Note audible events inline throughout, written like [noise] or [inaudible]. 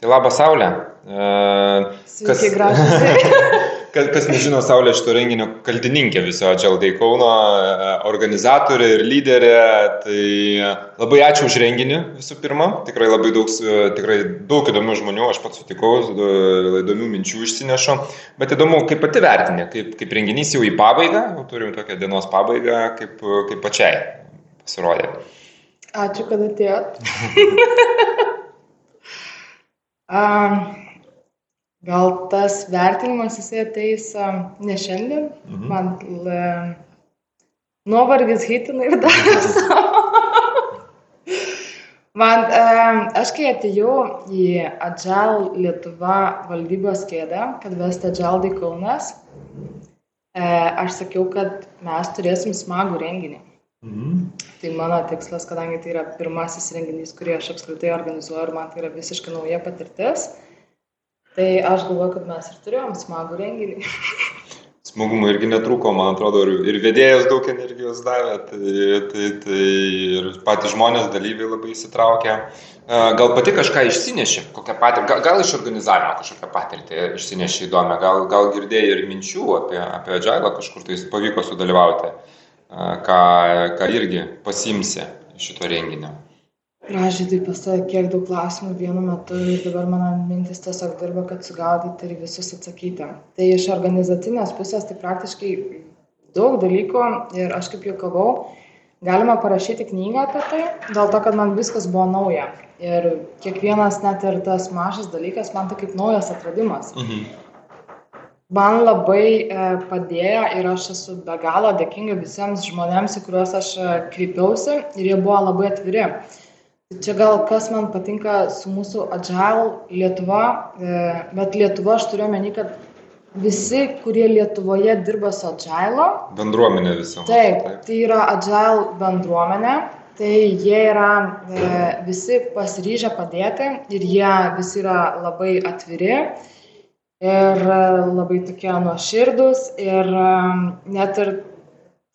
Tai labą Saulę. Sveiki, kas... [laughs] kas, kas nežino Saulė šito renginio kaldininkė viso Atžaldai Kauno e, organizatorė ir lyderė, tai labai ačiū už renginį visų pirma, tikrai labai daug, e, tikrai daug įdomių žmonių, aš pats sutikau, įdomių minčių išsinešu, bet įdomu, kaip pati vertinė, kaip, kaip renginys jau į pabaigą, jau turim tokią dienos pabaigą, kaip, kaip pačiai pasirodė. Ačiū, kad atėjot. [laughs] Gal tas vertinimas jisai ateis ne šiandien, mhm. man le, nuovargis hitina ir daro savo. [laughs] Man, aš kai atėjau į Adžal Lietuva valdybos kėdę, kad vesti Adžaldai Kaunas, e, aš sakiau, kad mes turėsim smagų renginį. Mhm. Tai mano tikslas, kadangi tai yra pirmasis renginys, kurį aš apskritai organizuoju ir man tai yra visiškai nauja patirtis, Tai aš galvoju, kad mes ir turėjom smagų renginį. [laughs] Smagumo irgi netrūko, man atrodo, ir, ir vedėjas daug energijos davė, tai, tai, tai ir patys žmonės, dalyviai labai įsitraukė. Gal pati kažką išsinešė, kokią patirtį, gal, gal iš organizavimo kažkokią patirtį išsinešė įdomią, gal, gal girdėjai ir minčių apie, apie Agilą kažkur tai pavyko sudalyvauti, ką, ką irgi pasimsi šito renginio. Taip pasakė, kiek daug klausimų vienu metu ir dabar mano mintis tiesiog dirba, kad sugaudyti ir visus atsakyti. Tai iš organizacinės pusės tai praktiškai daug dalykų ir aš kaip juokavau, galima parašyti knygą apie tai, dėl to, kad man viskas buvo nauja. Ir kiekvienas net ir tas mažas dalykas man tai kaip naujas atradimas. Mhm. Man labai e, padėjo ir aš esu be galo dėkinga visiems žmonėms, į kuriuos aš e, kreipiausi ir jie buvo labai atviri Čia gal kas man patinka su mūsų Agile Lietuva, e, bet Lietuva aš turiu omeny, kad visi, kurie Lietuvoje dirba su Agile. Bendruomenė visa. Taip, taip, tai yra Agile bendruomenė, tai jie yra visi pasiryžę padėti ir jie visi yra labai atviri ir labai tokie nuoširdus ir e, net ir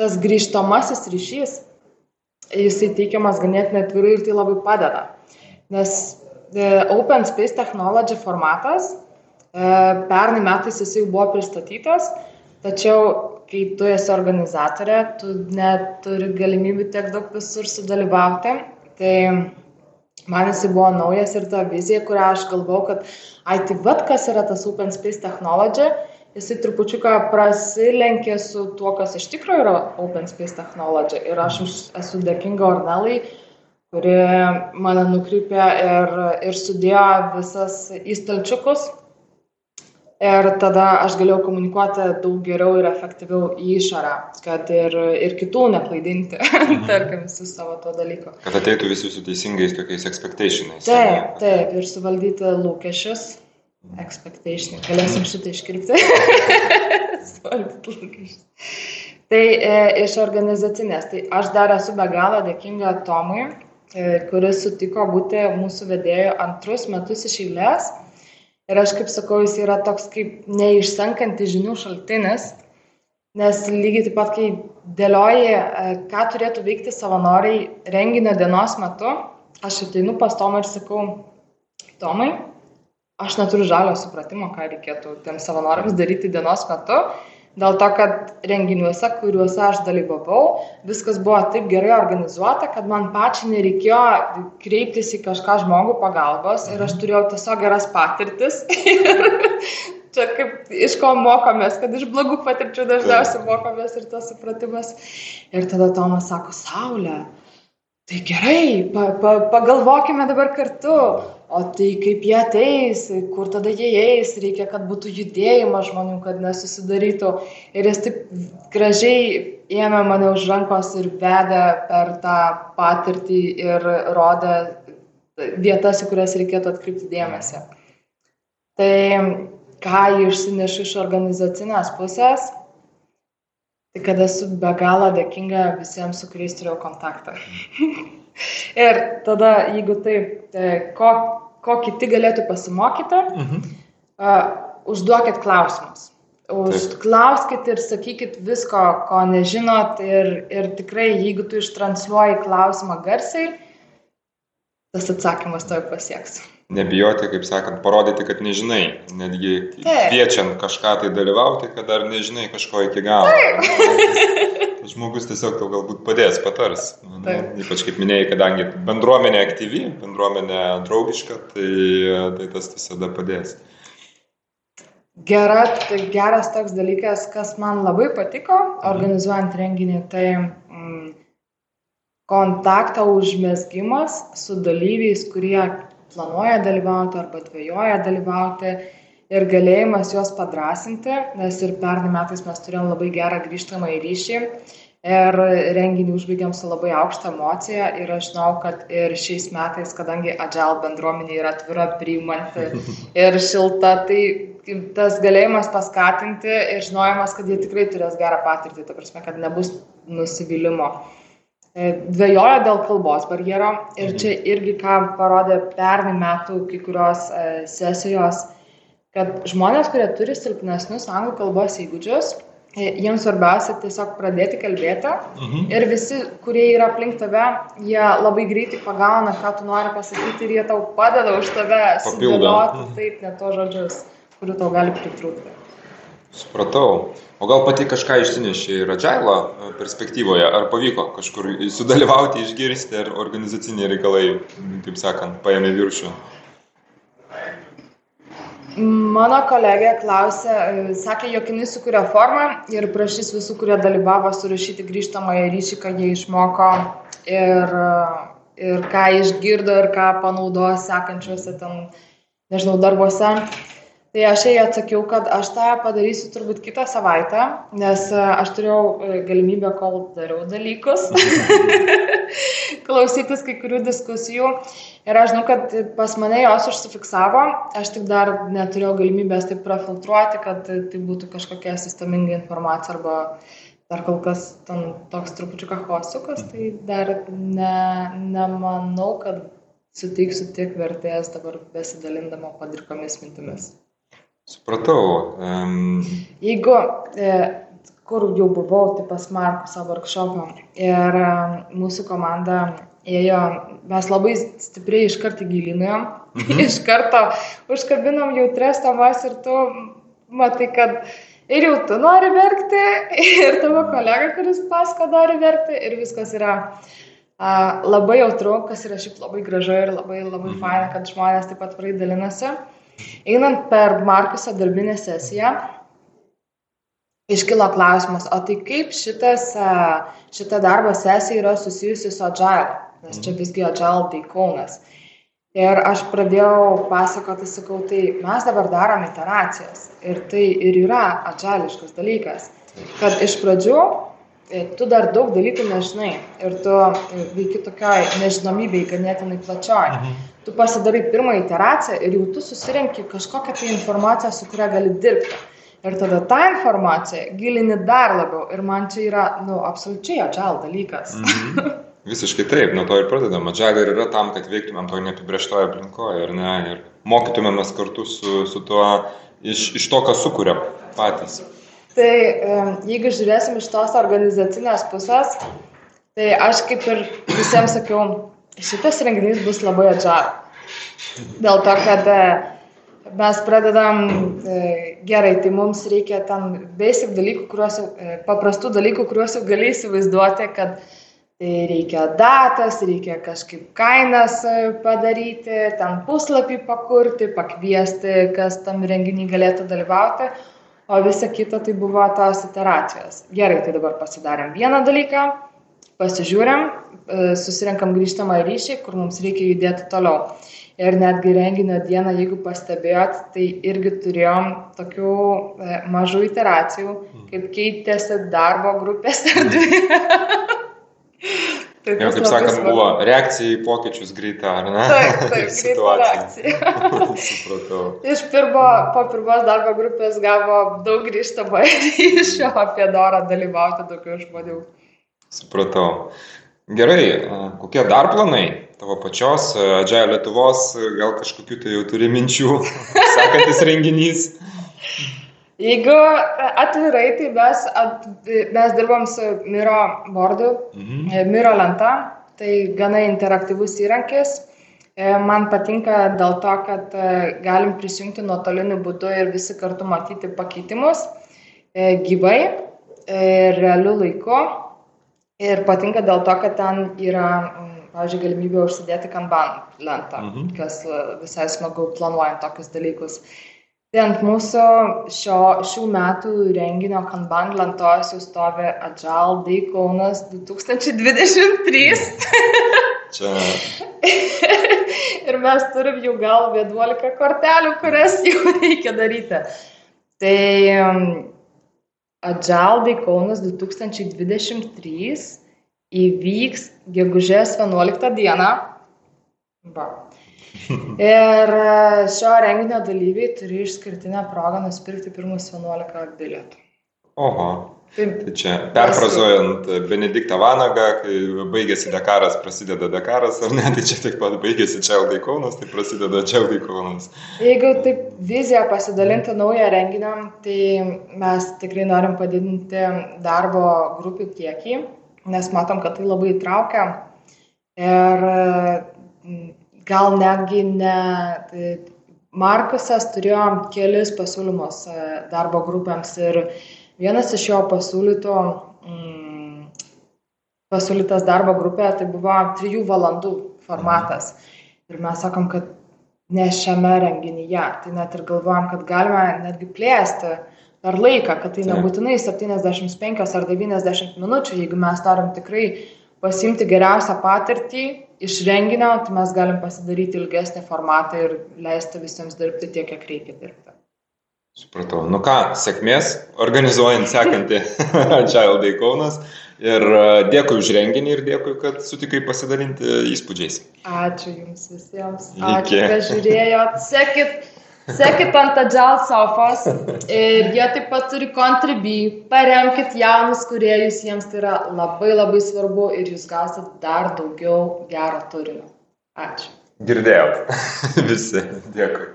tas grįžtamasis ryšys jisai teikiamas ganėtinai atvirai ir tai labai padeda. Nes e, Open Space Technology formatas e, pernai metais jisai buvo pristatytas, tačiau kai tu esi organizatorė, tu neturi galimybių tiek daug visur sudalyvauti. Tai man jisai buvo naujas ir ta vizija, kurią aš galvau, kad ai tai vad kas yra tas Open Space Technology jisai trupučiuką prasilenkė su tuo, kas iš tikrųjų yra Open Space Technology. Ir aš esu dėkinga Ornelai, kuri mane nukreipė ir, ir sudėjo visas įstalčiukus. Ir tada aš galėjau komunikuoti daug geriau ir efektyviau į išorę, kad ir, ir kitų neklaidinti, mhm. [laughs] tarkim, su savo to dalyko. Kad ateitų visi su teisingais tokiais expectationais. Taip, taip, ir suvaldyti lūkesčius expectation. Galėsim šitą iškirpti. [laughs] tai e, iš organizacinės. Tai aš dar esu be galo dėkinga Tomui, e, kuris sutiko būti mūsų vedėjų antrus metus iš eilės. Ir aš kaip sakau, jis yra toks kaip neišsenkantis žinių šaltinis, nes lygiai taip pat, kai dėlioji, e, ką turėtų veikti savanoriai renginio dienos metu, aš ateinu pas Tomą ir sakau, Tomai, aš neturiu žalio supratimo, ką reikėtų tiems savanoriams daryti dienos metu. Dėl to, kad renginiuose, kuriuose aš dalyvavau, viskas buvo taip gerai organizuota, kad man pačiai nereikėjo kreiptis į kažką žmogų pagalbos ir aš turėjau tiesiog geras patirtis. [laughs] Čia kaip iš ko mokomės, kad iš blogų patirčių dažniausiai mokomės ir tas supratimas. Ir tada Tomas sako, Saulė, tai gerai, pa, pa, pagalvokime dabar kartu, o tai kaip jie ateis, kur tada jie eis, reikia, kad būtų judėjimas žmonių, kad nesusidarytų. Ir jis taip gražiai ėmė mane už rankos ir vedė per tą patirtį ir rodė vietas, į kurias reikėtų atkreipti dėmesį. Tai ką išsinešu iš organizacinės pusės, tai kad esu be galo dėkinga visiems, su kuriais turėjau kontaktą. [laughs] ir tada, jeigu taip, tai ko, ko kiti galėtų pasimokyti, mhm. uh, užduokit klausimus. Užklauskit ir sakykit visko, ko nežinot ir, ir tikrai, jeigu tu ištransliuoji klausimą garsiai, tas atsakymas toj pasieks. Nebijoti, kaip sakant, parodyti, kad nežinai, netgi Taip. kviečiant kažką tai dalyvauti, kad dar nežinai kažko iki galo. [laughs] Žmogus tiesiog tau galbūt padės, patars. Nu, Taip. ypač kaip minėjai, kadangi bendruomenė aktyvi, bendruomenė draugiška, tai, tai tas visada padės. Gera, tai geras toks dalykas, kas man labai patiko organizuojant renginį, tai mm, kontakto užmėsgymas su dalyviais, kurie planuoja dalyvauti arba dvėjoja dalyvauti ir galėjimas juos padrasinti, nes ir pernai metais mes turėjom labai gerą grįžtamą į ryšį ir renginį užbaigėm su labai aukšta emocija ir aš žinau, kad ir šiais metais, kadangi Agile bendruomenė yra atvira, priimanti [laughs] ir šilta, tai tas galėjimas paskatinti ir žinojimas, kad jie tikrai turės gerą patirtį, ta prasme, kad nebus nusivylimų. Dvėjoja dėl kalbos barjero ir čia irgi, ką parodė pernai metų kai kurios e, sesijos, kad žmonės, kurie turi silpnesnius anglų kalbos įgūdžius, e, jiems svarbiausia tiesiog pradėti kalbėti Mhm. ir visi, kurie yra aplink tave, jie labai greitai pagauna, ką tu nori pasakyti ir jie tau padeda už tave sudėlioti Mhm. taip net to žodžius, kurių tau gali pritrūkti. Supratau. O gal pati kažką išsinešė ir Agile perspektyvoje, ar pavyko kažkur sudalyvauti, išgirsti, ar organizaciniai reikalai, taip sakant, paėmė viršų? Mano kolegė klausė, e, sakė, jog jinai sukūrė formą ir prašys visų, kurie dalyvavo, surašyti grįžtamąją ryšį, ką jie išmoko ir, e, ir ką išgirdo ir ką panaudos sekančiuose ten, nežinau, darbuose. Tai aš jai atsakiau, kad aš tą padarysiu turbūt kitą savaitę, nes e, aš turėjau e, galimybę, kol dariau dalykus, [laughs] klausytis kai kurių diskusijų. Ir aš žinau, kad pas mane jos užsifiksavo, aš tik dar neturėjau galimybės taip prafiltruoti, kad tai būtų kažkokia sisteminga informacija arba dar kol kas ten toks trupučiuką chaosukas, tai dar ne, nemanau, kad suteiksiu tiek vertės dabar besidalindama padirkomis mintimis. Supratau. Um, Jeigu, e, kur jau buvau, tai pas Markusą workshopą ir e, mūsų komanda ėjo, mes labai stipriai iš karto gilinėjom, mhm. [laughs] iš karto užkabinom jautres temas ir tu matai, kad ir jau tu nori verkti, [laughs] ir tavo kolega, kuris pasko, nori verkti ir viskas yra a, labai jautru, kas yra šiaip labai gražu ir labai, labai mhm. faina, kad žmonės taip pat praeidė dalinasi. Einant per Markuso darbinę sesiją, iškilo klausimas, o tai kaip šitas, šita darbo sesija yra susijusi su Agile, nes čia visgi Agile tai Kaunas. Ir aš pradėjau pasakoti, sakau, tai mes dabar darom iteracijas. Ir tai ir yra Agiliškas dalykas, kad iš pradžių e, tu dar daug dalykų nežinai. Ir tu veiki tokioj nežinomybėj ganėtinai plačioj. Mhm tu pasidarai pirmą iteraciją ir jau tu susirenki kažkokią tai informaciją, su kuria gali dirbti. Ir tada tą informaciją gilini dar labiau. Ir man čia yra, nu, absoliučiai agile dalykas. Mhm. Visiškai taip, nuo to ir pradedam. Agile ir yra tam, kad veiktumėm toj neapibrieštoje aplinkoje, ar ne? Ir mokytumėmės kartu su, su tuo, iš, iš to, ką sukūrėm patys. Tai jeigu žiūrėsim iš tos organizacinės pusės, tai aš kaip ir visiems sakiau, šitas renginys bus labai agile. Dėl to, kad e, mes pradedam e, gerai, tai mums reikia ten basic dalykų, kuriuos, e, paprastų dalykų, kuriuos jau gali įsivaizduoti, kad tai reikia datas, reikia kažkaip kainas padaryti, ten puslapį pakurti, pakviesti, kas tam renginį galėtų dalyvauti, o visa kita tai buvo tos iteracijos. Gerai, tai dabar pasidarėm vieną dalyką, pasižiūrėm, susirinkam grįžtamą ryšį, kur mums reikia judėti toliau. Ir netgi renginio dieną, jeigu pastebėjot, tai irgi turėjom tokių e, mažų iteracijų, kaip keitėsi darbo grupės erdvė. [laughs] tai Jau, kaip sakant, svarbu. buvo reakcija į pokyčius greita, ar ne? Taip, [laughs] taip, greita reakcija. [laughs] Supratau. Iš pirmo, po pirmos darbo grupės gavo daug grįžtamo ryšio apie norą dalyvauti daugiau žmonių. Supratau. Gerai, kokie dar planai? tavo pačios, Adžiai Lietuvos, gal kažkokių tai jau turi minčių, [laughs] sekantis renginys? Jeigu atvirai, tai mes, at, mes dirbam su Miro bordu, mhm. Miro lenta, tai gana interaktyvus įrankis. Man patinka dėl to, kad galim prisijungti nuotoliniu būdu ir visi kartu matyti pakeitimus gyvai ir realiu laiku. Ir patinka dėl to, kad ten yra, pavyzdžiui, galimybė užsidėti kanban lentą, mhm. kas visai smagu planuojant tokius dalykus. Tai ant mūsų šio, šių metų renginio kanban lentos jau stovi Agile Day Kaunas 2023. Čia. [laughs] ir mes turim jau gal 11 kortelių, kurias jau reikia daryti. Tai Day Kaunas 2023 įvyks gegužės 11 dieną. Va. Ir e, šio renginio dalyviai turi išskirtinę progą nusipirkti pirmus 11 bilietų. Oho. Taip. Tai čia perfrazuojant Benediktą Vanagą, kai baigėsi Dakaras, prasideda Dakaras, ar ne, [laughs] tai čia taip pat baigėsi Čiaudai Kaunas, tai prasideda Čiaudai Kaunas. Jeigu taip viziją pasidalinti naują renginį, tai mes tikrai norim padidinti darbo grupių kiekį, nes matom, kad tai labai įtraukia. Ir gal netgi ne. Tai Markusas turėjo kelis pasiūlymus e, darbo grupėms ir vienas iš jo pasiūlytų, mm, pasiūlytas darbo grupė tai buvo trijų valandų formatas. Ir mes sakom, kad ne šiame renginyje, tai net ir galvojam, kad galime netgi plėsti per laiką, kad tai nebūtinai 75 ar 90 minučių, jeigu mes norim tikrai pasimti geriausią patirtį iš renginio, tai mes galim pasidaryti ilgesnį formatą ir leisti visiems dirbti tiek, kiek reikia dirbti. Supratau. Nu ką, sėkmės organizuojant sekantį [laughs] Child Day Kaunas. Ir e, dėkui už renginį ir dėkui, kad sutikai pasidalinti įspūdžiais. Ačiū Jums visiems. Ačiū, kad žiūrėjot. Sekit Sekit ant Agile sofos ir jie taip pat turi Contribui, paremkit jaunus kuriejus, jiems tai yra labai labai svarbu ir jūs gausit dar daugiau gero turinio. Ačiū. Girdėjot [laughs] visi, dėkui.